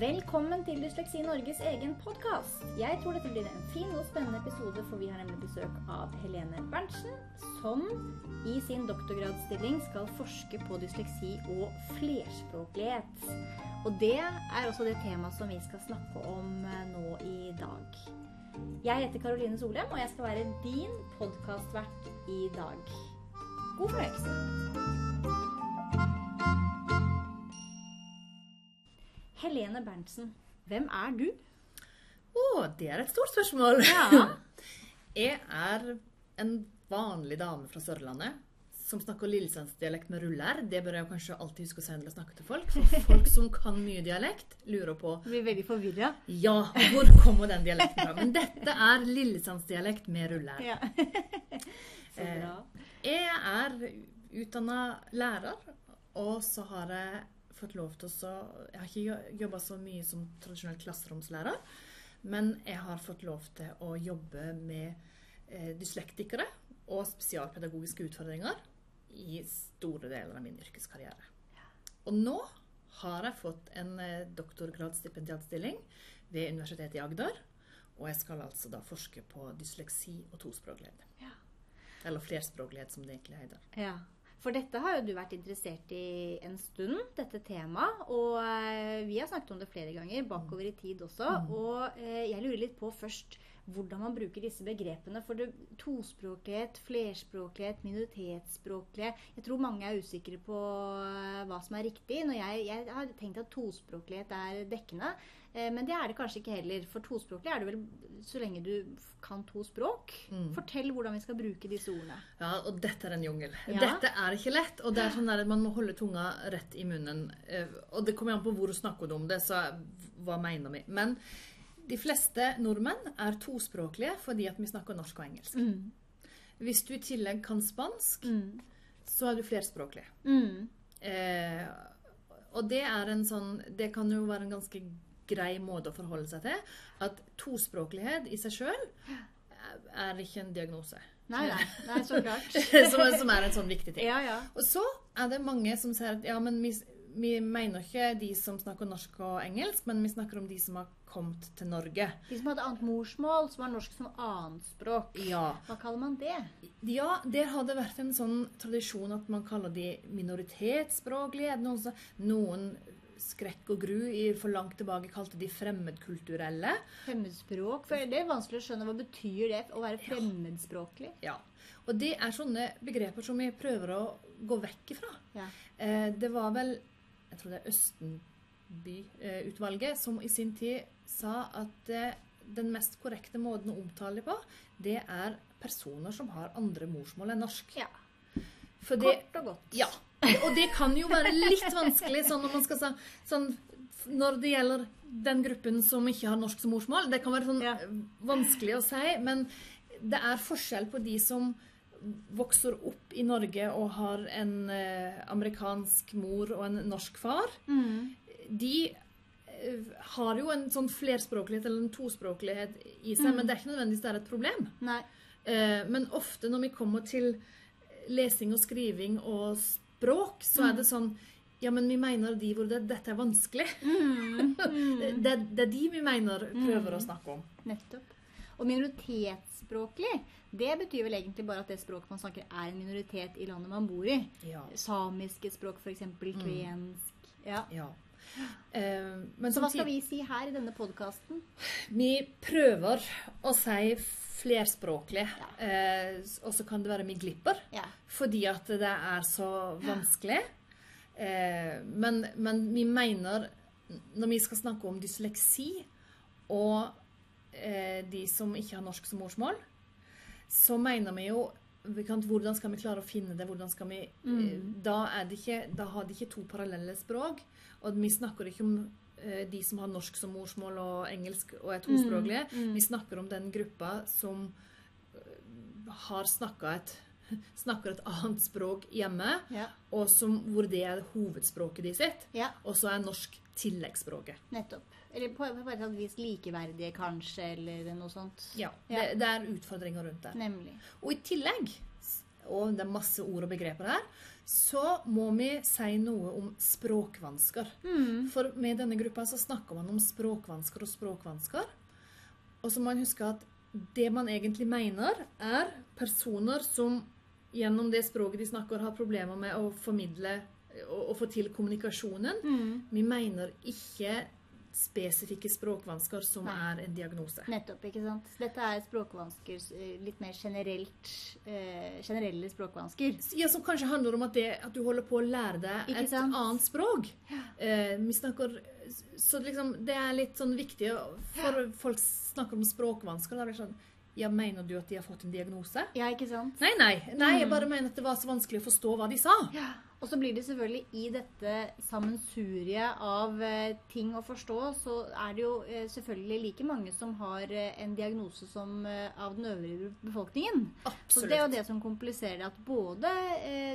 Velkommen til Dysleksi Norges egen podkast. Jeg tror dette blir en fin og spennende episode, for vi har nemlig besøk av Helene Berntsen, som i sin doktorgradsstilling skal forske på dysleksi og flerspråklighet. Og det er også det temaet som vi skal snakke om eh, nå i dag. Jeg heter Karoline Solheim, og jeg skal være din podkastvert i dag. God fornøyelse. Helene Berntsen, hvem er du? Å, det er et stort spørsmål. Ja. Jeg er en vanlig dame fra Sørlandet som snakker lillesandsdialekt med ruller. Det bør jeg kanskje alltid huske å si når jeg snakker til folk. For folk som kan mye dialekt, lurer på blir veldig forvirra. ja, hvor kommer den dialekten fra. Men dette er lillesandsdialekt med ruller. Ja. Så bra. Jeg er utdanna lærer, og så har jeg fått lov til å Jeg har ikke jobba så mye som tradisjonell klasseromslærer, men jeg har fått lov til å jobbe med eh, dyslektikere og spesialpedagogiske utfordringer i store deler av min yrkeskarriere. Og nå har jeg fått en eh, doktorgradsstipendiatstilling ved Universitetet i Agder. Og jeg skal altså da forske på dysleksi og tospråklighet. Ja. Eller flerspråklighet, som det egentlig heter. Ja. For dette har jo du vært interessert i en stund, dette temaet. Og eh, vi har snakket om det flere ganger, bakover i tid også. Og eh, jeg lurer litt på først hvordan man bruker disse begrepene. For det, tospråklighet, flerspråklighet, minoritetsspråklighet Jeg tror mange er usikre på eh, hva som er riktig. Når jeg, jeg har tenkt at tospråklighet er dekkende. Eh, Men det er det kanskje ikke heller. For tospråklig er det vel så lenge du kan to språk. Fortell hvordan vi skal bruke disse ordene. Ja, og dette er en jungel. Ja. Dette er ikke lett. Og det er sånn at man må holde tunga rett i munnen. Eh, Og det kommer an på hvor du snakker om det, så hva mener vi? Men de fleste nordmenn er tospråklige fordi at vi snakker norsk og engelsk. Hvis du i tillegg kan spansk, så er du flerspråklig. Mm. Eh, og det er en sånn Det kan jo være en ganske grei måte å forholde seg til. At tospråklighet i seg sjøl er ikke en diagnose. Nei, nei, nei, så klart. som, er- som er en sånn viktig ting. Ja, ja. Og så er det mange som sier at ja, men vi, vi mener ikke de som snakker norsk og engelsk, men vi snakker om de som har kommet til Norge. De som hadde annet morsmål, som har norsk som annetspråk. Ja. Hva kaller man det? ja, der har det vært en sånn tradisjon at man kaller de minoritetsspråklige. Noen, noen skrekk og gru i for langt tilbake kalte de fremmedkulturelle. Fremmedspråk? For det er vanskelig å skjønne. Hva betyr det å være fremmedspråklig? Ja. Og det er sånne begreper som vi prøver å gå vekk ifra. Ja. Eh, det var vel jeg tror det er Østenby-utvalget som i sin tid sa at eh, den mest korrekte måten å omtale det på, det er personer som har andre morsmål enn norsk. ja. Det, Kort og godt. ja. Og det kan jo være litt vanskelig sånn når man skal sa, sånn, Når det gjelder den gruppen som ikke har norsk som morsmål, det kan være sånn Ja. vanskelig å si, men det er forskjell på de som vokser opp i Norge og har en eh, amerikansk mor og en norsk far. Mm. De eh, har jo en sånn flerspråklighet eller en tospråklighet i seg, men det er ikke nødvendigvis det er et problem. Nei. Eh, men ofte når vi kommer til lesing og skriving og språk, så er det sånn Ja, men vi mener de hvor det, dette er vanskelig. det, det er de vi mener prøver å snakke om. Nettopp. Og minoritetsspråklig, det betyr vel egentlig bare at det språket man snakker, er en minoritet i landet man bor i. Ja. Samiske språk, f.eks. kvensk. Ja. ja. Uh, men Så hva skal vi si her i denne podkasten? Vi prøver å si flerspråklig, eh, og så kan det være vi glipper. Ja. Fordi at det er så vanskelig. Eh, men, men vi mener, når vi skal snakke om dysleksi og eh, de som ikke har norsk som morsmål, så mener vi jo Hvordan skal vi klare å finne det? hvordan skal vi, mm. da, er det ikke, da har de ikke to parallelle språk. Og vi snakker ikke om eh, de som har norsk som morsmål og engelsk og er tospråklige. Vi snakker om den gruppa som har snakka et, snakker et annet språk hjemme, Ja. og som, hvor det er hovedspråket de sitt, ja. og så er norsk tilleggsspråket. Nettopp. Eller på, på et vis likeverdige, kanskje, eller noe sånt. Ja, Ja. Det, det er utfordringer rundt det. Nemlig. Og i tillegg og det er masse ord og begreper her, så må vi si noe om språkvansker. For med denne gruppa så snakker man om språkvansker og språkvansker. Og så må man huske at det man egentlig mener, er personer som gjennom det språket de snakker, har problemer med å formidle og, og få til kommunikasjonen. Vi mener ikke spesifikke språkvansker som Nei. er en diagnose. Nettopp, ikke sant. Dette er språkvansker, eh, litt mer generelt, eh, generelle språkvansker. Ja, Som kanskje handler om at, det, at du holder på å lære deg Ikke et sant? annet språk. Eh, vi snakker, så liksom, det er litt sånn viktig for folk snakker om språkvansker. Da blir det sånn Ja, mener du at de har fått en diagnose? Ja, ikke sant? Nei, nei. nei jeg Mm. bare mener at det var så vanskelig å forstå hva de sa. Ja. Og så blir det selvfølgelig i dette sammensuriet av eh, ting å forstå, så er det jo eh, selvfølgelig like mange som har eh, en diagnose som av den øvrige befolkningen. Absolutt. Så det er jo det som kompliserer det, at både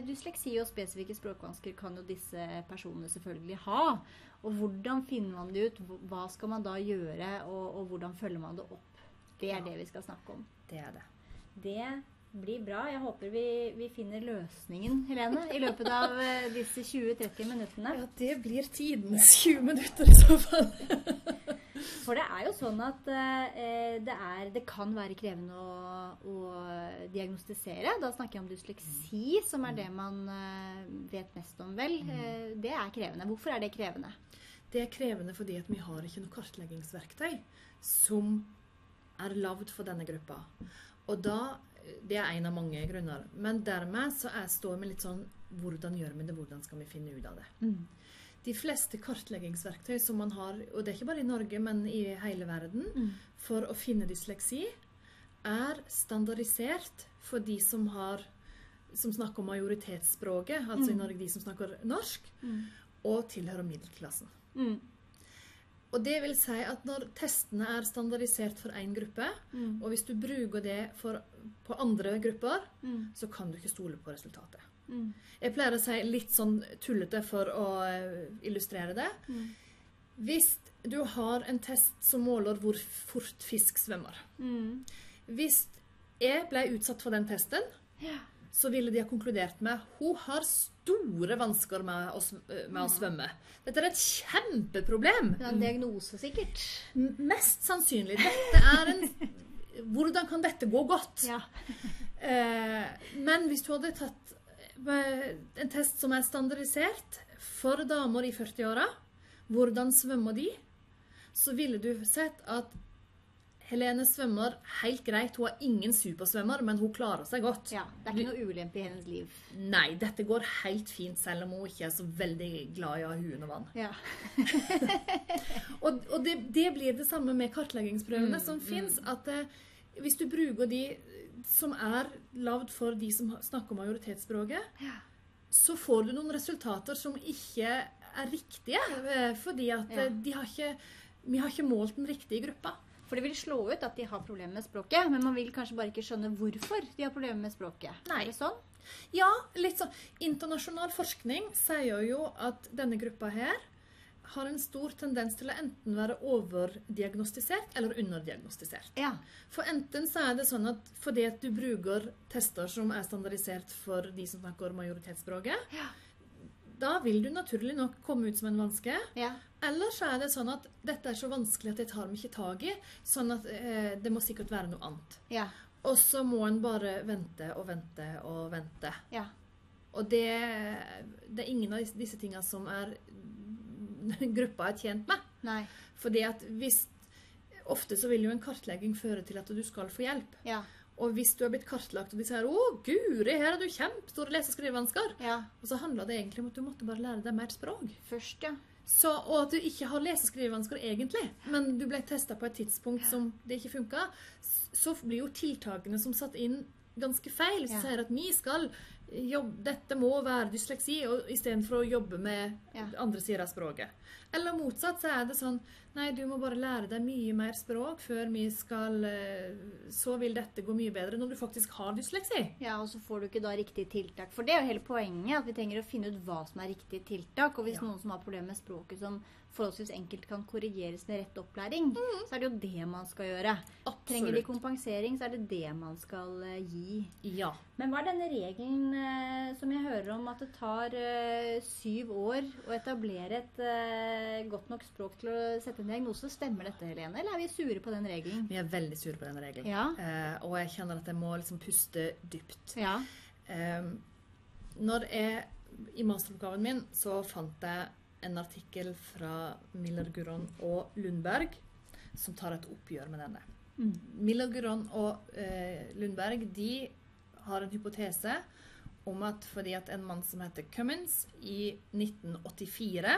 dysleksi og spesifikke språkvansker kan jo disse personene selvfølgelig ha. Og hvordan finner man det ut? Hva skal man da gjøre, og, og hvordan følger man det opp? Det er Ja. det vi skal snakke om. Det er det. Det blir bra. Jeg håper vi, vi finner løsningen, Helene, i løpet av eh, disse 20-30 minuttene. Ja, det blir tidens 20 minutter i så fall. For det er jo sånn at eh, det, er, det kan være krevende å, å diagnostisere. Da snakker jeg om dysleksi, som er det man eh, vet mest om, vel. Eh, det er krevende. Hvorfor er det krevende? Det er krevende fordi at vi har ikke noe kartleggingsverktøy som er lagd for denne gruppa. Og da Det er en av mange grunner. Men dermed så er, står vi litt sånn Hvordan gjør vi det? Hvordan skal vi finne ut av det? De fleste kartleggingsverktøy som man har, og det er ikke bare i Norge, men i hele verden, for å finne dysleksi, er standardisert for de som har som snakker majoritetsspråket, altså i Norge de som snakker norsk, og tilhører middelklassen. Mm. Og det vil si at når testene er standardisert for én gruppe, Mm. og hvis du bruker det for, på andre grupper, Mm. så kan du ikke stole på resultatet. Mm. Jeg pleier å si litt sånn tullete for å eh, illustrere det. Mm. Hvis du har en test som måler hvor fort fisk svømmer Mm. Hvis jeg ble utsatt for den testen, Ja. Så ville de ha konkludert med hun har store vansker med å, eh, med å svømme. Dette er et kjempeproblem. Det er en diagnose, sikkert. Mest sannsynlig. Dette er en Hvordan kan dette gå godt? Ja. Eh, men hvis du hadde tatt eh, en test som er standardisert for damer i 40-åra, hvordan svømmer de, så ville du sett at Helene svømmer helt greit. Hun er ingen supersvømmer, men hun klarer seg godt. ja. Det er ikke noe ulempe i hennes liv. Nei, dette går helt fint, selv om hun ikke er så veldig glad i å ha huet under vann. Ja. Og, og det, det blir det samme med kartleggingsprøvene som fins. At eh, hvis du bruker de som er lagd for de som snakker majoritetsspråket, Ja. så får du noen resultater som ikke er riktige. eh, Fordi at Ja. eh, de har ikke, vi har ikke målt den riktige gruppa. For det vil slå ut at de har problemer med språket, men man vil kanskje bare ikke skjønne hvorfor de har problemer med språket. Nei. Er det sånn? Ja, litt sånn. Internasjonal forskning sier jo at denne gruppa her har en stor tendens til å enten være overdiagnostisert eller underdiagnostisert. Ja. For enten så er det sånn at fordi at du bruker tester som er standardisert for de som snakker majoritetsspråket, Ja. Da vil du naturlig nok komme ut som en vanske. Ja. Eller så er det sånn at dette er så vanskelig at jeg tar meg ikke tak i, sånn at eh, det må sikkert være noe annet. Ja. Og så må en bare vente og vente og vente. Ja. Og det, det er ingen av disse, tinga som er gruppa er tjent med. Nei. Fordi at hvis Ofte så vil jo en kartlegging føre til at du skal få hjelp. Ja. Og hvis du har blitt kartlagt, og de sier 'Å, guri, her har du kjempestore lese- og skrivevansker', Ja. og så handler det egentlig om at du måtte bare lære deg mer språk. Først, ja. Så, og at du ikke har lese- og skrivevansker egentlig, men du ble testa på et tidspunkt som det ikke funka, så blir jo tiltakene som satt inn, ganske feil. Hvis du Ja. sier at vi skal jobbe, dette må være dysleksi, og istedenfor å jobbe med Ja. andre sider av språket. Eller motsatt, så er det sånn Nei, du må bare lære deg mye mer språk før vi skal eh, Så vil dette gå mye bedre når du faktisk har dysleksi. Ja, Og så får du ikke da riktig tiltak. For det er jo hele poenget, at vi trenger å finne ut hva som er riktig tiltak. Og hvis Ja. noen som har problemer med språket, som forholdsvis enkelt kan korrigeres med rett opplæring, så er det jo det man skal gjøre. Trenger de kompensering, så er det det man skal eh, gi. Ja. Men hva er denne regelen eh, som jeg hører om at det tar eh, syv år å etablere et godt nok språk til å sette en diagnose? Stemmer dette, Helene? Eller er vi sure på den regelen? Vi er veldig sure på den regelen. Ja. Eh, og jeg kjenner at jeg må liksom puste dypt. Ja. Eh, når jeg I masteroppgaven min så fant jeg en artikkel fra Miller Guron og Lundberg som tar et oppgjør med denne. Mm. Miller Guron og eh, Lundberg de har en hypotese om at fordi at en mann som heter Cummins i 1984,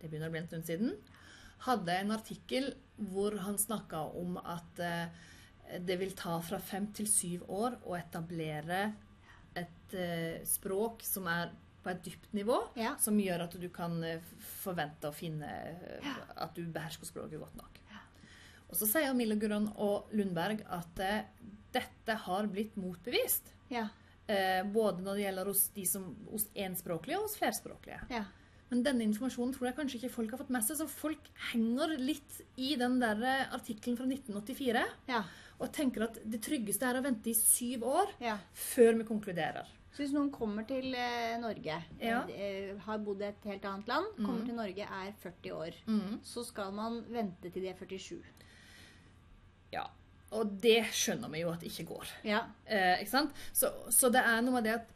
det begynner å bli en stund siden, hadde en artikkel hvor han snakka om at eh, det vil ta fra fem til syv år å etablere et eh, språk som er på et dypt nivå, Ja. som gjør at du kan eh, forvente å finne eh, at du behersker språket godt nok. Og så sier Mille Guron og Lundberg at eh, dette har blitt motbevist. Ja. Eh, både når det gjelder hos de som hos enspråklige og hos flerspråklige. Ja. Men denne informasjonen tror jeg kanskje ikke folk har fått med seg, så folk henger litt i den der artikkelen fra 1984 ja. og tenker at det tryggeste er å vente i syv år før vi konkluderer. Så hvis noen kommer til eh, Norge, Ja. eh, har bodd i et helt annet land, kommer mm. til Norge, er 40 år, Mm. så skal man vente til de er 47. Ja. Og det skjønner vi jo at ikke går. Ja. Eh, ikke sant? Så, så det er noe med det at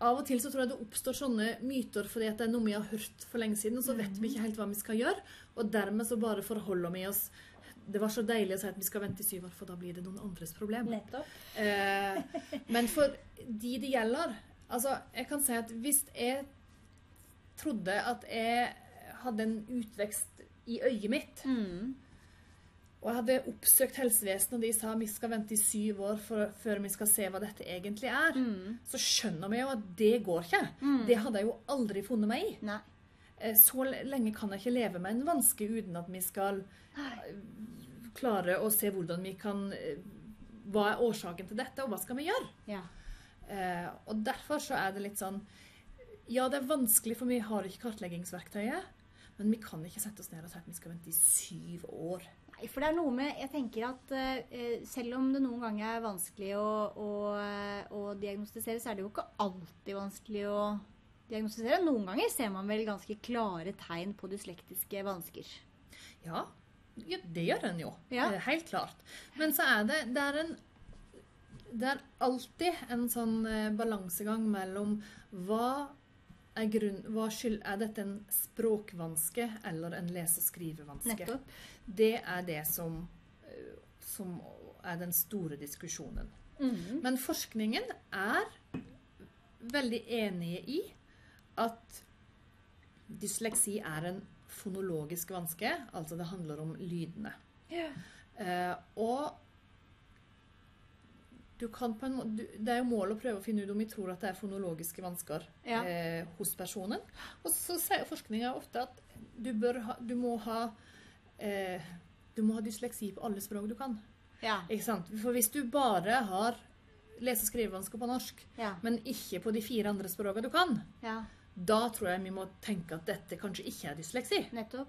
av og til så tror jeg det oppstår sånne myter fordi at det er noe vi har hørt for lenge siden, og så vet vi ikke helt hva vi skal gjøre. Og dermed så bare forholder vi oss Det var så deilig å si at vi skal vente i syv år, for da blir det noen andres problem. Nettopp. Eh, men for de det gjelder Altså, jeg kan si at hvis jeg trodde at jeg hadde en utvekst i øyet mitt, Mm. og jeg hadde oppsøkt helsevesenet, og de sa vi skal vente i syv år for, før vi skal se hva dette egentlig er, Mm. så skjønner vi jo at det går ikke. Mm. Det hadde jeg jo aldri funnet meg i. Nei. Eh, Så lenge kan jeg ikke leve med en vanske uten at vi skal Nei. Klare å se hvordan vi kan eh, Hva er årsaken til dette, og hva skal vi gjøre? Ja. Eh, og derfor så er det litt sånn Ja, det er vanskelig, for vi har ikke kartleggingsverktøyet. Men vi kan ikke sette oss ned og si at vi skal vente i syv år. Nei, for det er noe med Jeg tenker at eh, selv om det noen ganger er vanskelig å, å, eh, å diagnostisere, så er det jo ikke alltid vanskelig å diagnostisere. Noen ganger ser man vel ganske klare tegn på dyslektiske vansker. Ja, ja det gjør en jo. Ja. Eh, Helt klart. Men så er det Det er, en, det er alltid en sånn eh, balansegang mellom hva er, grunn, hva skyld, er dette en språkvanske eller en lese- og skrivevanske? Nettopp. Det er det som, eh, som er den store diskusjonen. Mhm. Men forskningen er veldig enige i at dysleksi er en fonologisk vanske, altså det handler om lydene. Eh, og du kan på en må du, det er jo målet å prøve å finne ut om vi tror at det er fonologiske vansker Ja. eh, hos personen. Og så sier forskninga ofte at du, bør ha, du, må ha, eh, du må ha dysleksi på alle språk du kan. Ja. Ikke sant? For hvis du bare har lese- og skrivevansker på norsk, Ja. men ikke på de fire andre språkene du kan, ja. Da tror jeg vi må tenke at dette kanskje ikke er dysleksi. Nettopp.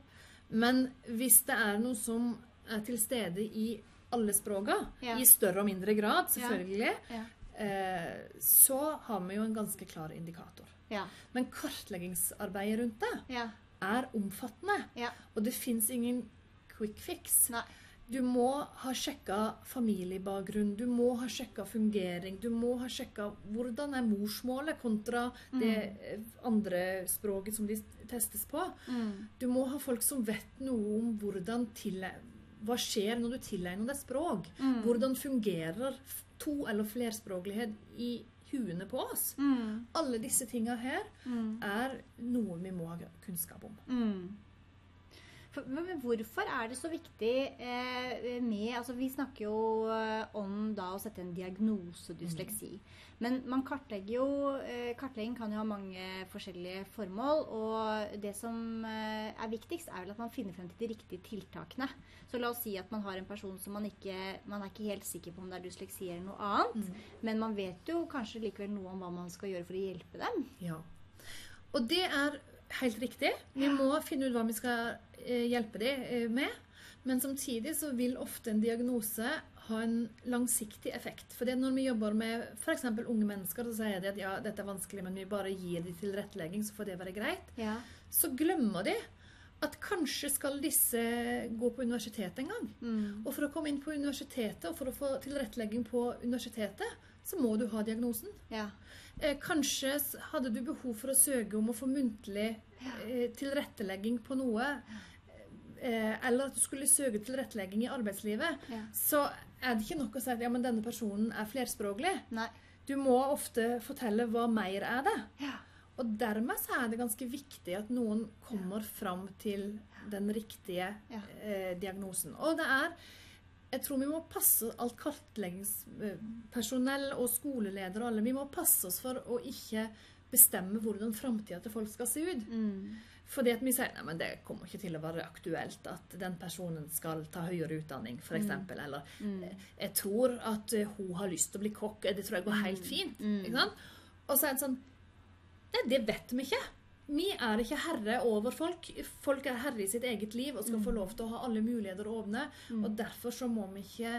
Men hvis det er noe som er til stede i alle språkene, Ja. i større og mindre grad, selvfølgelig, Ja. eh, så har vi jo en ganske klar indikator. Ja. Men kartleggingsarbeidet rundt det Ja. er omfattende, ja. og det fins ingen quick fix. Nei. Du må ha sjekka familiebakgrunn, du må ha sjekka fungering, du må ha sjekka hvordan er morsmålet kontra det eh, andre språket som de testes på. Mm. Du må ha folk som vet noe om hvordan hva skjer når du tilegner deg språk. Mm. Hvordan fungerer to- eller flerspråklighet i huene på oss. Mm. Alle disse tinga her Mm. er noe vi må ha kunnskap om. Mm. For, men hvorfor er det så viktig eh, med altså Vi snakker jo eh, om da å sette en diagnose dysleksi. Men man kartlegger jo eh, Kartlegging kan jo ha mange forskjellige formål. Og det som eh, er viktigst, er vel at man finner frem til de riktige tiltakene. Så la oss si at man har en person som man ikke Man er ikke helt sikker på om det er dysleksi eller noe annet. Men man vet jo kanskje likevel noe om hva man skal gjøre for å hjelpe dem. Ja. Og det er helt riktig. Vi må finne ut hva vi skal eh, hjelpe dem eh, med. Men samtidig så vil ofte en diagnose ha en langsiktig effekt. For når vi jobber med f.eks. unge mennesker, så sier de at ja, dette er vanskelig, men vi bare gir dem tilrettelegging, så får det være greit. Ja. Så glemmer de at kanskje skal disse gå på universitetet en gang. Mm. Og for å komme inn på universitetet, og for å få tilrettelegging på universitetet, så må du ha diagnosen. Ja. Eh, kanskje hadde du behov for å søke om å få muntlig eh, tilrettelegging på noe, eh, eller at du skulle søke tilrettelegging i arbeidslivet, Ja. så er det ikke nok å si at ja, men denne personen er flerspråklig. Nei. Du må ofte fortelle hva mer er det. Ja. Og dermed så er det ganske viktig at noen kommer fram til den riktige eh, diagnosen. Og det er Jeg tror vi må passe alt kartleggingspersonell og skoleledere og alle, vi må passe oss for å ikke bestemme hvordan framtida til folk skal se ut. Mm. Fordi at vi sier nei, men det kommer ikke til å være aktuelt at den personen skal ta høyere utdanning, f.eks. eksempel Eller Mm. eh, jeg tror at eh, hun har lyst til å bli kokk. Det tror jeg går helt fint. Mm. Ikke sant? Og så er det sånn Nei, det vet vi ikke. Vi er ikke herre over folk. Folk er herre i sitt eget liv og skal få lov til å ha alle muligheter åpne. Mm. Og derfor så må vi ikke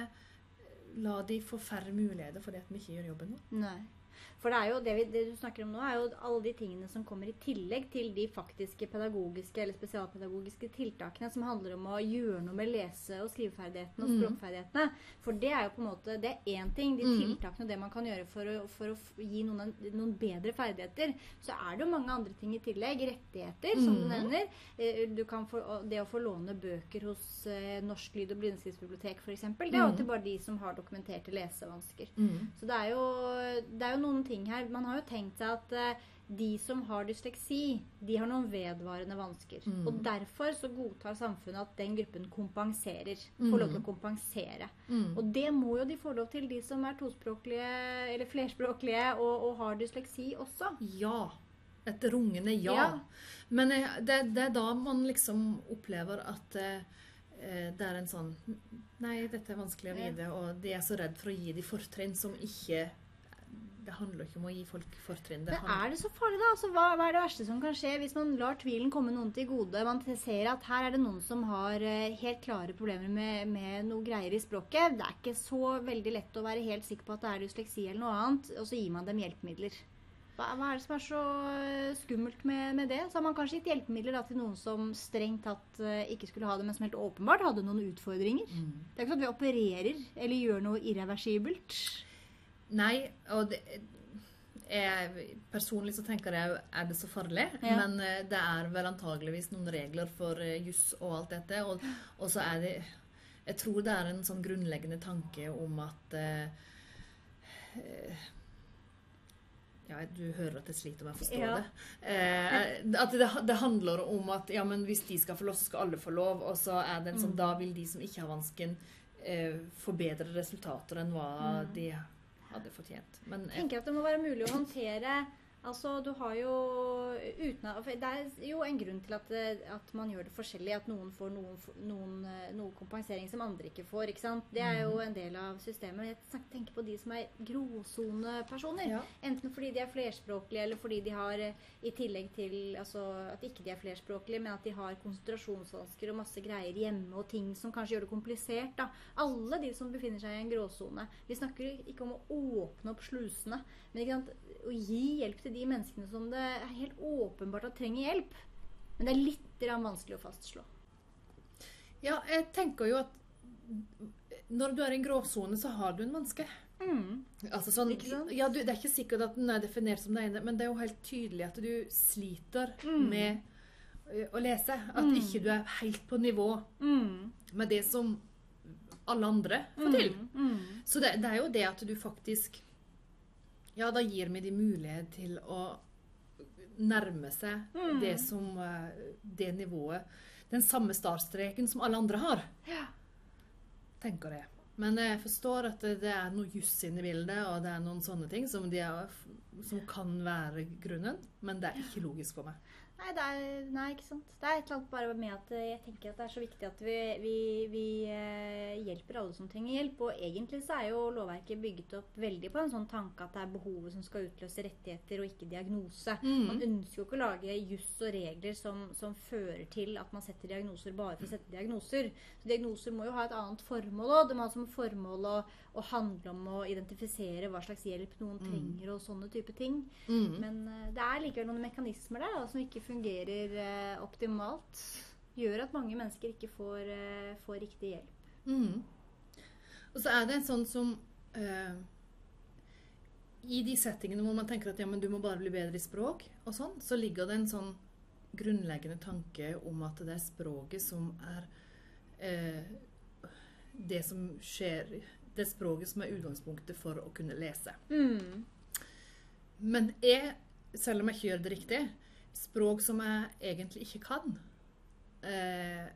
la de få færre muligheter fordi at vi ikke gjør jobben vår. For det, er jo det, vi, det du snakker om nå, er jo alle de tingene som kommer i tillegg til de faktiske pedagogiske eller spesialpedagogiske tiltakene som handler om å gjøre noe med lese- og skriveferdighetene og Mm. språkferdighetene. For det er jo på en måte Det er én ting, de Mm. tiltakene og det man kan gjøre for å, for å gi noen, en- noen bedre ferdigheter. Så er det jo mange andre ting i tillegg. Rettigheter, som du Mm. nevner. Eh, Du kan få, det å få låne bøker hos eh, Norsk lyd- og blindeskriftsbibliotek f.eks. Det er jo til bare de som har dokumenterte lesevansker. Så det er, jo, det er jo noen ting her. Man har jo tenkt seg at uh, de som har dysleksi, de har noen vedvarende vansker. Mm. Og derfor så godtar samfunnet at den gruppen kompenserer. Får lov til å kompensere. Mm. Og det må jo de få lov til, de som er tospråklige eller flerspråklige og, og har dysleksi også. Ja. Et rungende ja. Ja. Men eh, det, det er da man liksom opplever at eh, det er en sånn Nei, dette er vanskelig å gi vite, og de er så redd for å gi de fortrinn som ikke Det handler ikke om å gi folk fortrinn. Men er det så farlig, da? Altså, hva, hva er det verste som kan skje hvis man lar tvilen komme noen til gode? Man ser at her er det noen som har eh, helt klare problemer med, med noe greier i språket. Det er ikke så veldig lett å være helt sikker på at det er dysleksi eller noe annet, og så gir man dem hjelpemidler. Hva, hva er det som er så eh, skummelt med, med det? Så har man kanskje gitt hjelpemidler da, til noen som strengt tatt eh, ikke skulle ha det, men som helt åpenbart hadde noen utfordringer. Mm. Det er ikke sånn at vi opererer eller gjør noe irreversibelt. Nei, og det, jeg, personlig så tenker jeg er det så farlig? Ja. Men eh, det er vel antageligvis noen regler for eh, juss og alt dette. Og, og så er det Jeg tror det er en sånn grunnleggende tanke om at eh, eh, ja, du hører at jeg sliter med å forstå Ja. det. Eh, at det, det handler om at ja, men hvis de skal få lov, så skal alle få lov. Og så er det en sånn, Mm. da vil de som ikke har vansken, eh, få bedre resultater enn hva Mm. de hadde fortjent. Men Jeg tenker at det må være mulig å håndtere Altså, du har jo uten Det er jo en grunn til at, at man gjør det forskjellig. At noen får noen, noen, eh, noe kompensering som andre ikke får. ikke sant? Det er jo en del av systemet. Jeg tenker på de som er gråsonepersoner. Ja. Enten fordi de er flerspråklige, eller fordi de har eh, i tillegg til altså, at ikke de er flerspråklige, men at de har konsentrasjonsvansker og masse greier hjemme og ting som kanskje gjør det komplisert. da. Alle de som befinner seg i en gråsone. Vi snakker ikke om å åpne opp slusene, men ikke sant? å gi hjelp til de menneskene som det er helt åpenbart at trenger hjelp. Men det er litt vanskelig å fastslå. ja, jeg tenker jo at når du er i en gråsone, så har du en vanske. Mm. Altså sånn, ja, du, det er ikke sikkert at den er definert som det ene, men det er jo helt tydelig at du sliter Mm. med å lese. At Mm. ikke du er helt på nivå Mm. med det som alle andre får til. Mm. Mm. Så det, det er jo det at du faktisk Ja, da gir vi de mulighet til å nærme seg Mm. det som Det nivået Den samme startstreken som alle andre har. Ja. tenker jeg. Men jeg forstår at det, er noe juss inne i bildet, og det er noen sånne ting som, de er, som kan være grunnen, men det er ikke logisk for meg. Nei, det er, nei, ikke sant. Det er et eller annet bare med at eh, jeg tenker at det er så viktig at vi, vi, vi eh, hjelper alle som trenger hjelp. Og egentlig så er jo lovverket bygget opp veldig på en sånn tanke at det er behovet som skal utløse rettigheter, og ikke diagnose. Mm. Man ønsker jo ikke å lage juss og regler som, som fører til at man setter diagnoser bare for å sette diagnoser. Så diagnoser må jo ha et annet formål òg. Det må ha som formål å, å handle om å identifisere hva slags hjelp noen trenger, og sånne type ting. Mm. Men eh, det er likevel noen mekanismer der da, som ikke fungerer eh, optimalt. Gjør at mange mennesker ikke får, eh, får riktig hjelp. Mm. Og så er det en sånn som eh, I de settingene hvor man tenker at ja, men du må bare bli bedre i språk, og sånn, så ligger det en sånn grunnleggende tanke om at det er språket som er eh, det som skjer Det er språket som er utgangspunktet for å kunne lese. Mm. Men jeg, selv om jeg ikke gjør det riktig, språk som jeg egentlig ikke kan eh,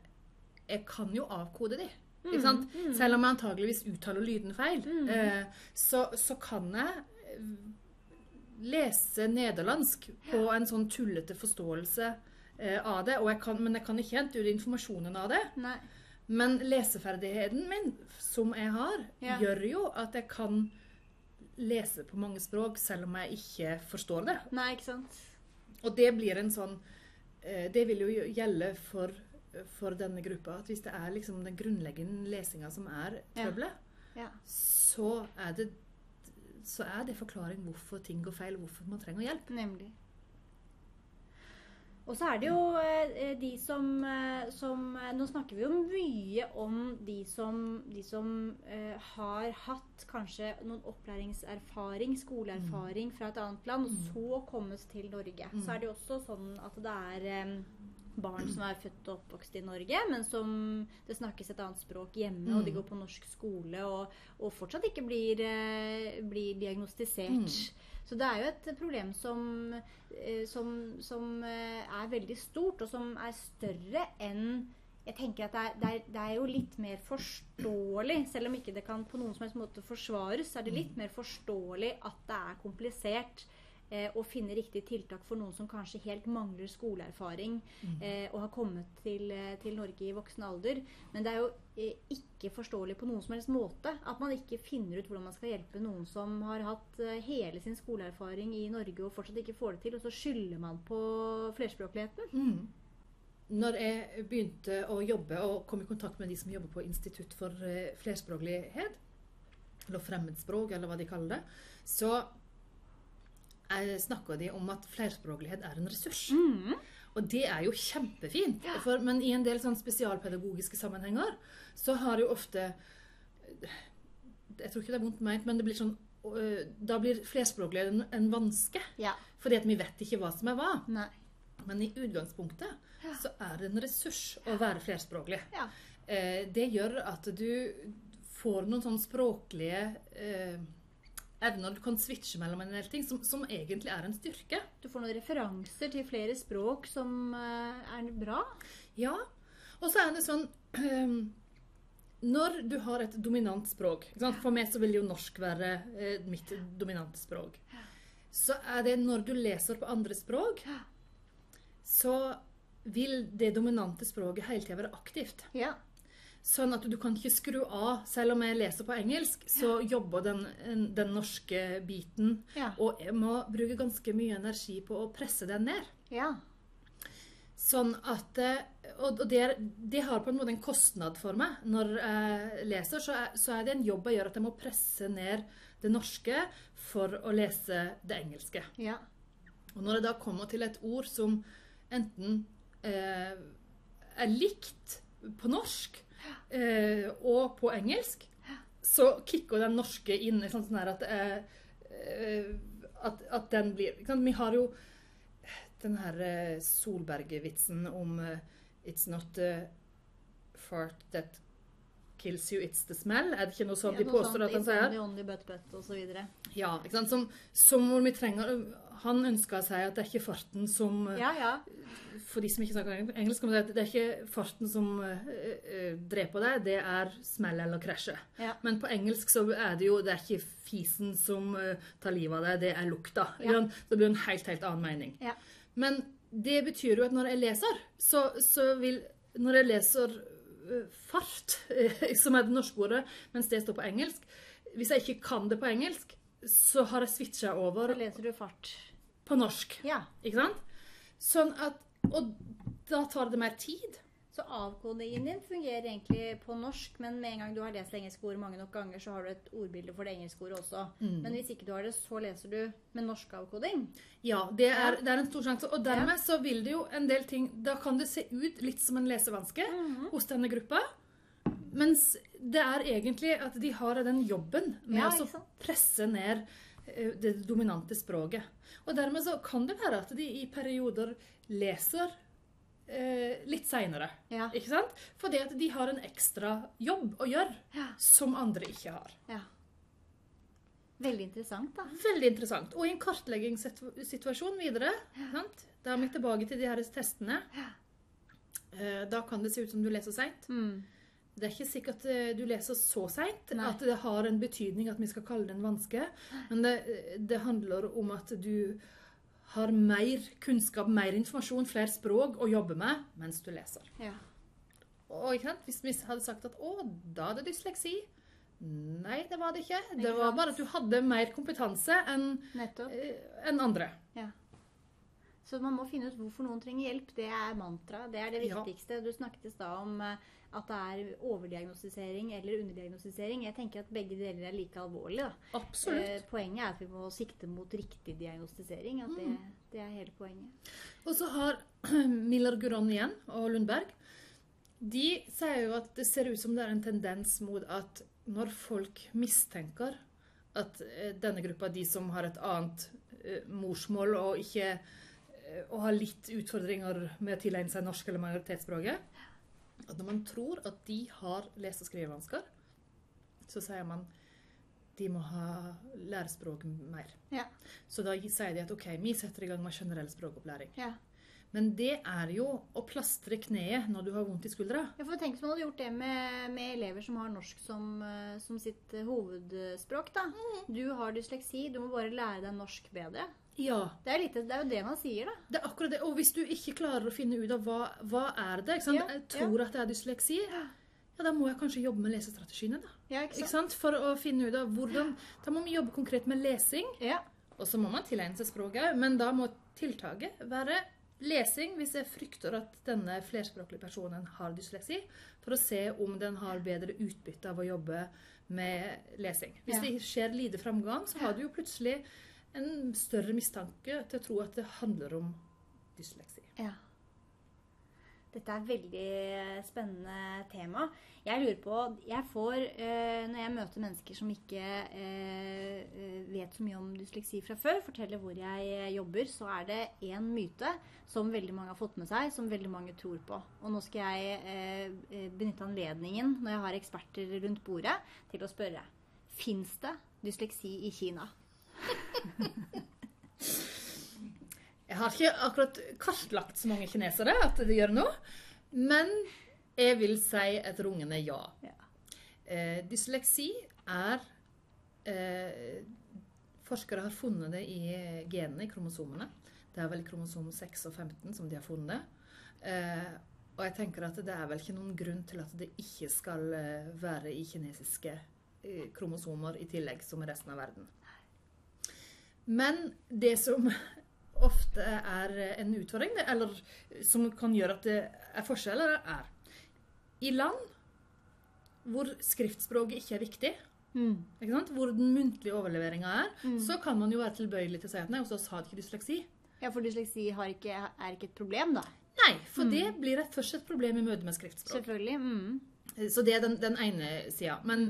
Jeg kan jo avkode de. Ikke sant? mm. Selv om jeg antageligvis uttaler lyden feil, Mm. eh, så, så kan jeg eh, lese nederlandsk på en sånn tullete forståelse eh, av det. Og jeg kan, men jeg kan ikke hente ut informasjonen av det. Nei. Men leseferdigheten min, som jeg har, Ja. gjør jo at jeg kan lese på mange språk, selv om jeg ikke forstår det. Nei, ikke sant? Og det blir en sånn eh, Det vil jo gjelde for, for denne gruppa at hvis det er liksom den grunnleggende lesinga som er Ja. trøbbelet, Ja. så er det så er det forklaring hvorfor ting går feil, hvorfor man trenger hjelp. Nemlig. Og så er det jo eh, de som, eh, som eh, Nå snakker vi jo mye om de som, de som eh, har hatt kanskje noen opplæringserfaring, skoleerfaring fra et annet land, og så kommet til Norge. Så er det jo også sånn at det er eh, barn som er født og oppvokst i Norge, men som det snakkes et annet språk hjemme, og de går på norsk skole og, og fortsatt ikke blir, eh, blir diagnostisert. Så det er jo et problem som, eh, som, som eh, er veldig stort, og som er større enn jeg tenker at det er, det, er, det er jo litt mer forståelig, selv om ikke det kan på noen som helst måte forsvares, så er det litt mer forståelig at det er komplisert eh, å finne riktig tiltak for noen som kanskje helt mangler skoleerfaring eh, og har kommet til, eh, til Norge i voksen alder. Men det er jo eh, ikke forståelig på noen som helst måte at man ikke finner ut hvordan man skal hjelpe noen som har hatt eh, hele sin skoleerfaring i Norge og fortsatt ikke får det til, og så skylder man på flerspråkligheten. Når jeg begynte å jobbe og kom i kontakt med de som jobber på Institutt for eh, flerspråklighet, eller fremmedspråk, eller hva de kaller det, så snakka de om at flerspråklighet er en ressurs. Og det er jo kjempefint. For, men i en del sånn spesialpedagogiske sammenhenger så har jo ofte Jeg tror ikke det er vondt meint, men det blir sånn øh, da blir flerspråklighet en, en vanske. Ja. Fordi at vi vet ikke hva som er hva. Nei. Men i utgangspunktet så er det en ressurs å være flerspråklig. Ja. Eh, det gjør at du får noen sånn språklige eh, evner du kan switche mellom en del ting, som, som egentlig er en styrke. Du får noen referanser til flere språk som eh, er bra. Ja. Og så er det sånn ehm, Når du har et dominant språk? For meg så vil jo norsk være eh, mitt dominante språk. Så er det når du leser på andre språk, så vil det dominante språket hele tida være aktivt. Ja. Sånn at du kan ikke skru av. Selv om jeg leser på engelsk, så jobber den, den norske biten. Ja. Og jeg må bruke ganske mye energi på å presse den ned. ja. Sånn at eh, Og det, det har på en måte en kostnad for meg. Når jeg leser, så er, så er det en jobb jeg gjør at jeg må presse ned det norske for å lese det engelske. Ja. Og når jeg da kommer til et ord som enten eh, er likt på norsk og på engelsk, så kicker den norske inn sånn, sånn at, eh, eh, at, at den blir? Vi har jo den her eh, Solberget-vitsen om eh, It's not the fart that kills you, it's the smell. Er det ikke noe sånt de påstår at han sier? Only, but, but, og så videre. Ja, ikke sant? Som, som vi trenger Han ønska seg at det er ikke farten som Ja, ja. For de som ikke snakker engelsk, det er ikke farten som eh, eh, dreper deg, det er smell eller krasje. Ja. Men på engelsk så er det jo det er ikke fisen som eh, tar livet av deg, det er lukta. Ja. det blir en helt, helt annen mening. Ja. Men det betyr jo at når jeg leser, så, så vil Når jeg leser fart, som er det norske ordet, mens det står på engelsk Hvis jeg ikke kan det på engelsk, så har jeg switcha over Da leser du fart. på norsk. Ja. Ikke sant? Sånn at Og da tar det mer tid. Så avkodingen din fungerer egentlig på norsk, men med en gang du har lest engelske ord mange nok ganger, så har du et ordbilde for det engelske ordet også. Men hvis ikke du har det, så leser du med norsk avkoding. Ja, det er, det er en stor sjanse. Og dermed så vil det jo en del ting Da kan det se ut litt som en lesevanske hos denne gruppa. Mens det er egentlig at de har den jobben med Ja, å presse ned det dominante språket. Og dermed så kan det være at de i perioder leser eh, litt seinere. Ja. Ikke sant? Fordi at de har en ekstra jobb å gjøre Ja. som andre ikke har. ja. Veldig interessant, da. Veldig interessant. Og i en kartleggingssituasjon videre, sant? da er vi tilbake til de her testene. Eh, Da kan det se ut som du leser seint. Mm. Det er ikke sikkert eh, du leser så seint at det har en betydning at vi skal kalle det en vanske. Men det, det handler om at du har mer kunnskap, mer informasjon, flere språk å jobbe med mens du leser. Ja. Og? Hvis vi hadde sagt at å, da er det dysleksi. Nei, det var det ikke. Det var bare at du hadde mer kompetanse enn eh, enn andre. Ja. Så man må finne ut hvorfor noen trenger hjelp. Det er mantra. Det er det Ja. viktigste. Du snakket i stad om eh, at det er overdiagnostisering eller underdiagnostisering. Jeg tenker at begge deler er like alvorlig. Da. Absolutt. Eh, poenget er at vi må sikte mot riktig diagnostisering. At det, det er hele poenget. Og så har Miller Guron igjen og Lundberg De sier jo at det ser ut som det er en tendens mot at når folk mistenker at eh, denne gruppa, de som har et annet morsmål og ikke eh, ha litt utfordringer med å tilegne seg norsk eller majoritetsspråket At når man tror at de har lese- og skrivevansker, så sier man de må ha lære språk mer. Ja. Så da sier de at OK, vi setter i gang med generell språkopplæring. Ja. Men det er jo å plastre kneet når du har vondt i skuldra. Ja, for Tenk hvis man hadde gjort det med, med elever som har norsk som, eh, som sitt hovedspråk. da. Du har dysleksi, du må bare lære deg norsk bedre. Ja, Det er, litt, det er jo det man sier, da. det er akkurat det. Og hvis du ikke klarer å finne ut av hva, hva er det, ikke? Ja, jeg tror at det er dysleksi, ja, da må jeg kanskje jobbe med lesestrategiene. da. Ja, ikke Ikke sant? sant? For å finne ut av hvordan Da må vi jobbe konkret med lesing. Ja. Og så må man tilegne seg språket men da må tiltaket være lesing hvis jeg frykter at denne flerspråklige personen har dysleksi, for å se om den har bedre utbytte av å jobbe med lesing. Hvis Ja. det skjer lite framgang, så har du jo plutselig en større mistanke til å tro at det handler om dysleksi. Ja. Dette er et veldig spennende tema. Jeg lurer på Jeg får, eh, når jeg møter mennesker som ikke eh, eh, vet så mye om dysleksi fra før, forteller hvor jeg eh, jobber, så er det én myte som veldig mange har fått med seg, som veldig mange tror på. Og nå skal jeg eh, eh, benytte anledningen, når jeg har eksperter rundt bordet, til å spørre Fins det dysleksi i Kina? Jeg har ikke akkurat kartlagt så mange kinesere at det gjør noe, men jeg vil si et rungende ja. Ja. Eh, dysleksi er eh, Forskere har funnet det i genene, i kromosomene. Det er vel kromosom 6 og 15 som de har funnet. Eh, og jeg tenker at det er vel ikke noen grunn til at det ikke skal eh, være i kinesiske eh, kromosomer i tillegg, som i resten av verden. Men det som ofte er en utfordring, eller som kan gjøre at det er forskjeller, er i land hvor skriftspråket ikke er viktig, ikke sant? hvor den muntlige overleveringa er, så kan man jo være tilbøyelig til å si at nei, hos oss har de ikke dysleksi. Ja, for dysleksi har ikke, er ikke et problem, da. Nei, for det blir et, først et problem i møte med skriftspråk. Selvfølgelig. Mm. Så det er den, den ene sida. Men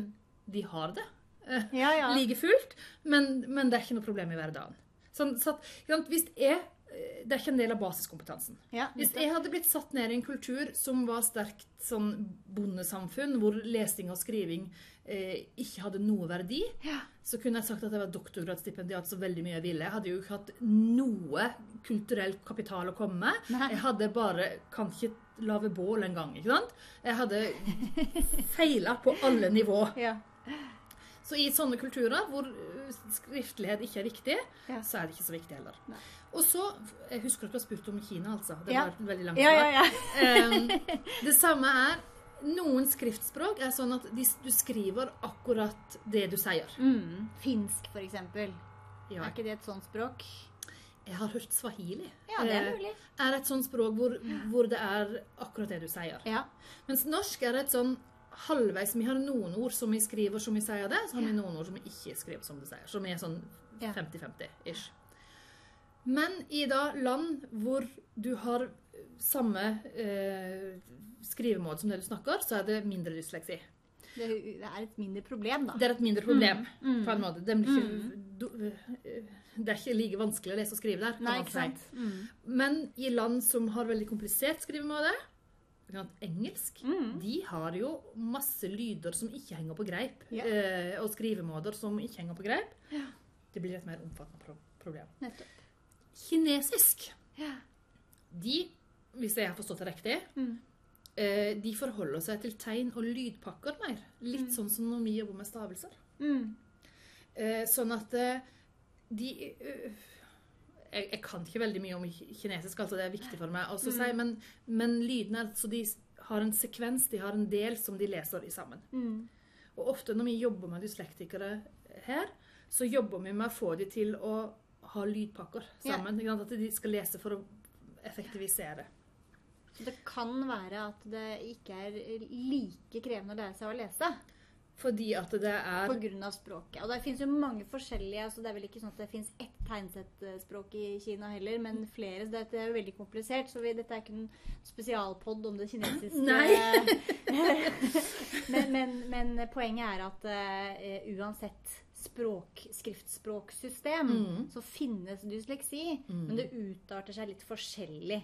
de har det. Ja, ja. like fullt, men, men det er ikke noe problem i hverdagen. Sånn, så at, hvis jeg, eh, det er ikke en del av basiskompetansen. ja Hvis jeg hadde blitt satt ned i en kultur som var sterkt sånn bondesamfunn, hvor lesing og skriving eh, ikke hadde noe verdi, Ja. så kunne jeg sagt at jeg var doktorgradsstipendiat så veldig mye jeg ville. Jeg hadde jo ikke hatt noe kulturell kapital å komme med. Nei. Jeg hadde bare Kan ikke lage bål engang, ikke sant? Jeg hadde feila på alle nivå. Ja. Så i sånne kulturer hvor skriftlighet ikke er viktig, Ja. så er det ikke så viktig heller. Nei. Og så Jeg husker at du har spurt om Kina, altså. Det Ja. var veldig langt Ja, ja, ja. Um, det samme er Noen skriftspråk er sånn at de, du skriver akkurat det du sier. Mm. Finsk, for eksempel. Ja, Er ikke det et sånt språk? jeg har hørt swahili. Ja, det er Eh, mulig. er et sånt språk hvor, hvor det er akkurat det du sier. Ja. Mens norsk er et sånn halvveis Vi har noen ord som vi skriver som vi sier det, så har vi noen ord som vi ikke skriver som det sier. Som er sånn 50-50-ish. Men i da land hvor du har samme eh, skrivemåte som det du snakker, så er det mindre dysleksi. Det, det er et mindre problem, da. Det er et mindre problem, Mm, mm. på en måte. Det, er, ikke, mm. du, det er ikke like vanskelig å lese og skrive der. Nei, ikke sant? Mm. Men i land som har veldig komplisert skrivemåte, engelsk, Mm. de har jo masse lyder som ikke henger på greip, Ja. eh, og skrivemåter som ikke henger på greip. Ja. Det blir et mer omfattende pro problem. Nettopp. Kinesisk, Ja. de, hvis jeg har forstått det riktig, Mm. eh, de forholder seg til tegn og lydpakker mer. Litt sånn som når vi jobber med stavelser. Mm. Eh, sånn at eh, de jeg, jeg kan ikke veldig mye om kinesisk, altså det er viktig for meg å si, men, men lydene så de har en sekvens, de har en del som de leser i sammen. Mm. Og ofte når vi jobber med dyslektikere her, så jobber vi med å få de til å ha lydpakker sammen. sant? At de skal lese for å effektivisere. Så det kan være at det ikke er like krevende å lære seg å lese Fordi at det er pga. språket. Og det finnes jo mange forskjellige altså Det er vel ikke sånn at det finnes ett tegnsettspråk i Kina heller, men flere. Så dette er jo veldig komplisert. Så vi, dette er ikke en spesialpod om det kinesiske. Nei. men, men, men poenget er at uh, uansett språk, skriftspråksystem, Mm. så finnes dysleksi. Men det utarter seg litt forskjellig.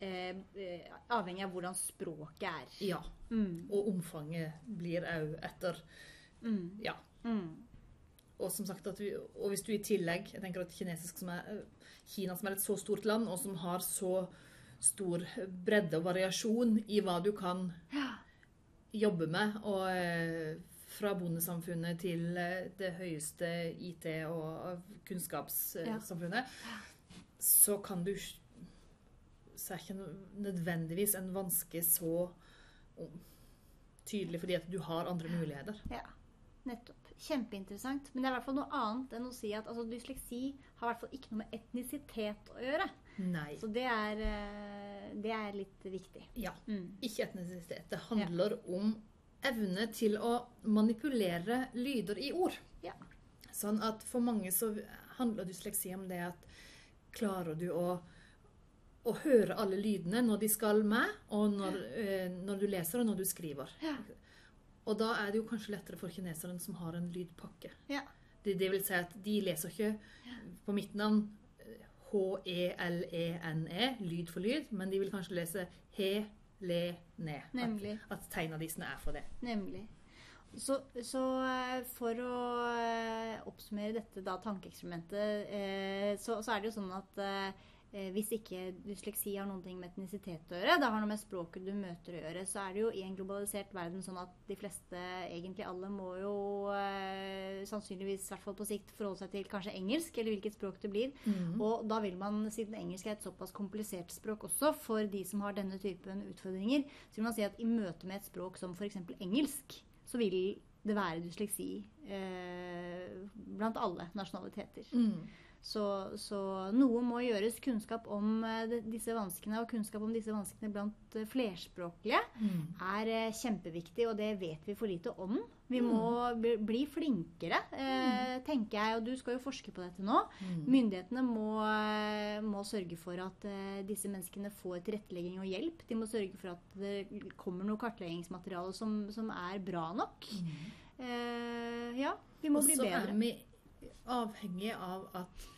Eh, eh, avhengig av hvordan språket er. Ja. Mm. Og omfanget blir òg etter Mm. Ja. Mm. Og som sagt vi, og hvis du i tillegg jeg tenker at kinesisk som er, Kina som er et så stort land, og som har så stor bredde og variasjon i hva du kan Ja. jobbe med, og eh, fra bondesamfunnet til eh, det høyeste IT- og kunnskapssamfunnet, så kan du Så er ikke nødvendigvis en vanske så tydelig fordi at du har andre muligheter. Ja, nettopp. Kjempeinteressant. Men det er i hvert fall noe annet enn å si at altså, dysleksi har i hvert fall ikke noe med etnisitet å gjøre. Nei. Så det er, eh, det er litt viktig. Ja. Mm. Ikke etnisitet. Det handler om evne til å manipulere lyder i ord. Ja. Sånn at for mange så handler dysleksi om det at klarer du å, å høre alle lydene når de skal med, og når, eh, når du leser og når du skriver. Ja. Og da er det jo kanskje lettere for kineseren som har en lydpakke. Ja. Det, det vil si at de leser ikke på mitt navn H-E-L-E-N-E, lyd for lyd, men de vil kanskje lese he, le, ne. Nemlig. At, at tegnadisene er for det. Nemlig. Så, så eh, for å eh, oppsummere dette da, tankeeksperimentet, eh, så, så er det jo sånn at eh, hvis ikke dysleksi har noe med etnisitet å gjøre, det har noe med språket du møter å gjøre, så er det jo i en globalisert verden sånn at de fleste, egentlig alle, må jo eh, sannsynligvis, i hvert fall på sikt, forholde seg til kanskje engelsk, eller hvilket språk det blir. Og da vil man, siden engelsk er et såpass komplisert språk også, for de som har denne typen utfordringer, så vil man si at i møte med et språk som f.eks. engelsk, så vil det være dysleksi eh, blant alle nasjonaliteter. Så, så noe må gjøres. Kunnskap om eh, disse vanskene og kunnskap om disse vanskene blant eh, flerspråklige er eh, kjempeviktig, og det vet vi for lite om. Vi må bli, flinkere, eh, tenker jeg, og du skal jo forske på dette nå. Myndighetene må, må sørge for at eh, disse menneskene får tilrettelegging og hjelp. De må sørge for at det kommer noe kartleggingsmateriale som, som er bra nok. Eh, ja, vi må Og bli så bedre. er vi avhengig av at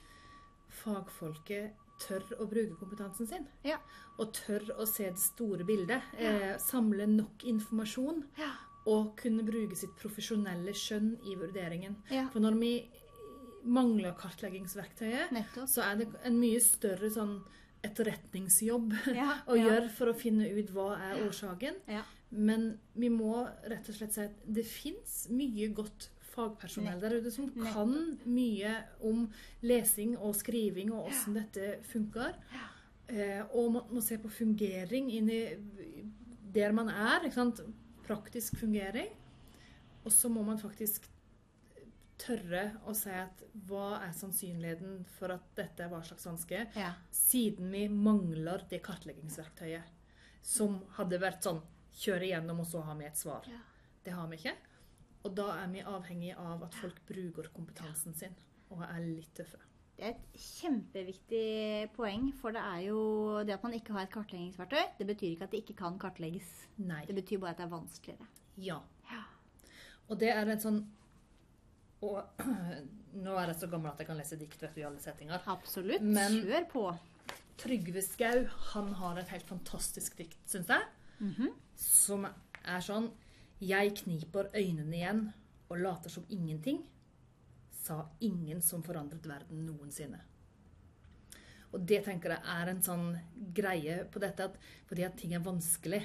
fagfolket tør å bruke kompetansen sin. Ja. Og tør å se det store bildet. Eh, samle nok informasjon. Ja. Og kunne bruke sitt profesjonelle skjønn i vurderingen. Ja. For når vi mangler kartleggingsverktøyet, Nettopp. så er det en mye større sånn etterretningsjobb å gjøre for å finne ut hva er årsaken. Ja. Men vi må rett og slett si at det fins mye godt fagpersonell der ute som kan mye om lesing og skriving og åssen dette funker. Eh, og man må se på fungering inni der man er. Praktisk fungering. Og så må man faktisk tørre å si at hva er sannsynligheten for at dette er hva slags vanske, Ja. siden vi mangler det kartleggingsverktøyet som hadde vært sånn kjøre igjennom, og så har vi et svar. Ja. Det har vi ikke. Og da er vi avhengig av at folk bruker kompetansen sin og er litt tøffe. Det er et kjempeviktig poeng, for det er jo det at man ikke har et kartleggingsverktøy, det betyr ikke at det ikke kan kartlegges. Nei. Det betyr bare at det er vanskeligere. Ja. Ja. Og det er en sånn Og nå er jeg så gammel at jeg kan lese dikt vet du, i alle settinger. Absolutt. Men- Kjør på. Trygve Skau han har et helt fantastisk dikt, syns jeg. Mhm. Som er sånn Jeg kniper øynene igjen og later som ingenting, sa ingen som forandret verden noensinne. Og det tenker jeg er en sånn greie på dette at fordi at ting er vanskelig,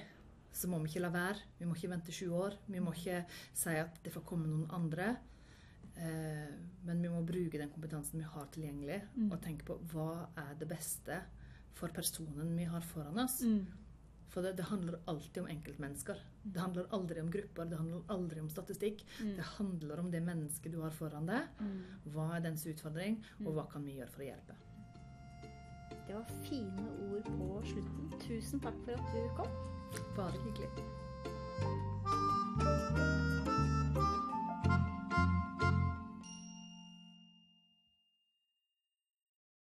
så må vi ikke la være. Vi må ikke vente sju år. Vi må ikke si at det får komme noen andre. Eh, men vi må bruke den kompetansen vi har tilgjengelig, og tenke på hva er det beste for personen vi har foran oss. Mm. For det, det, handler alltid om enkeltmennesker. Det handler aldri om grupper, det handler aldri om statistikk. Mm. Det handler om det mennesket du har foran deg. Mm. Hva er dens utfordring, og mm. hva kan vi gjøre for å hjelpe? Det var fine ord på slutten. Tusen takk for at du kom. Bare hyggelig.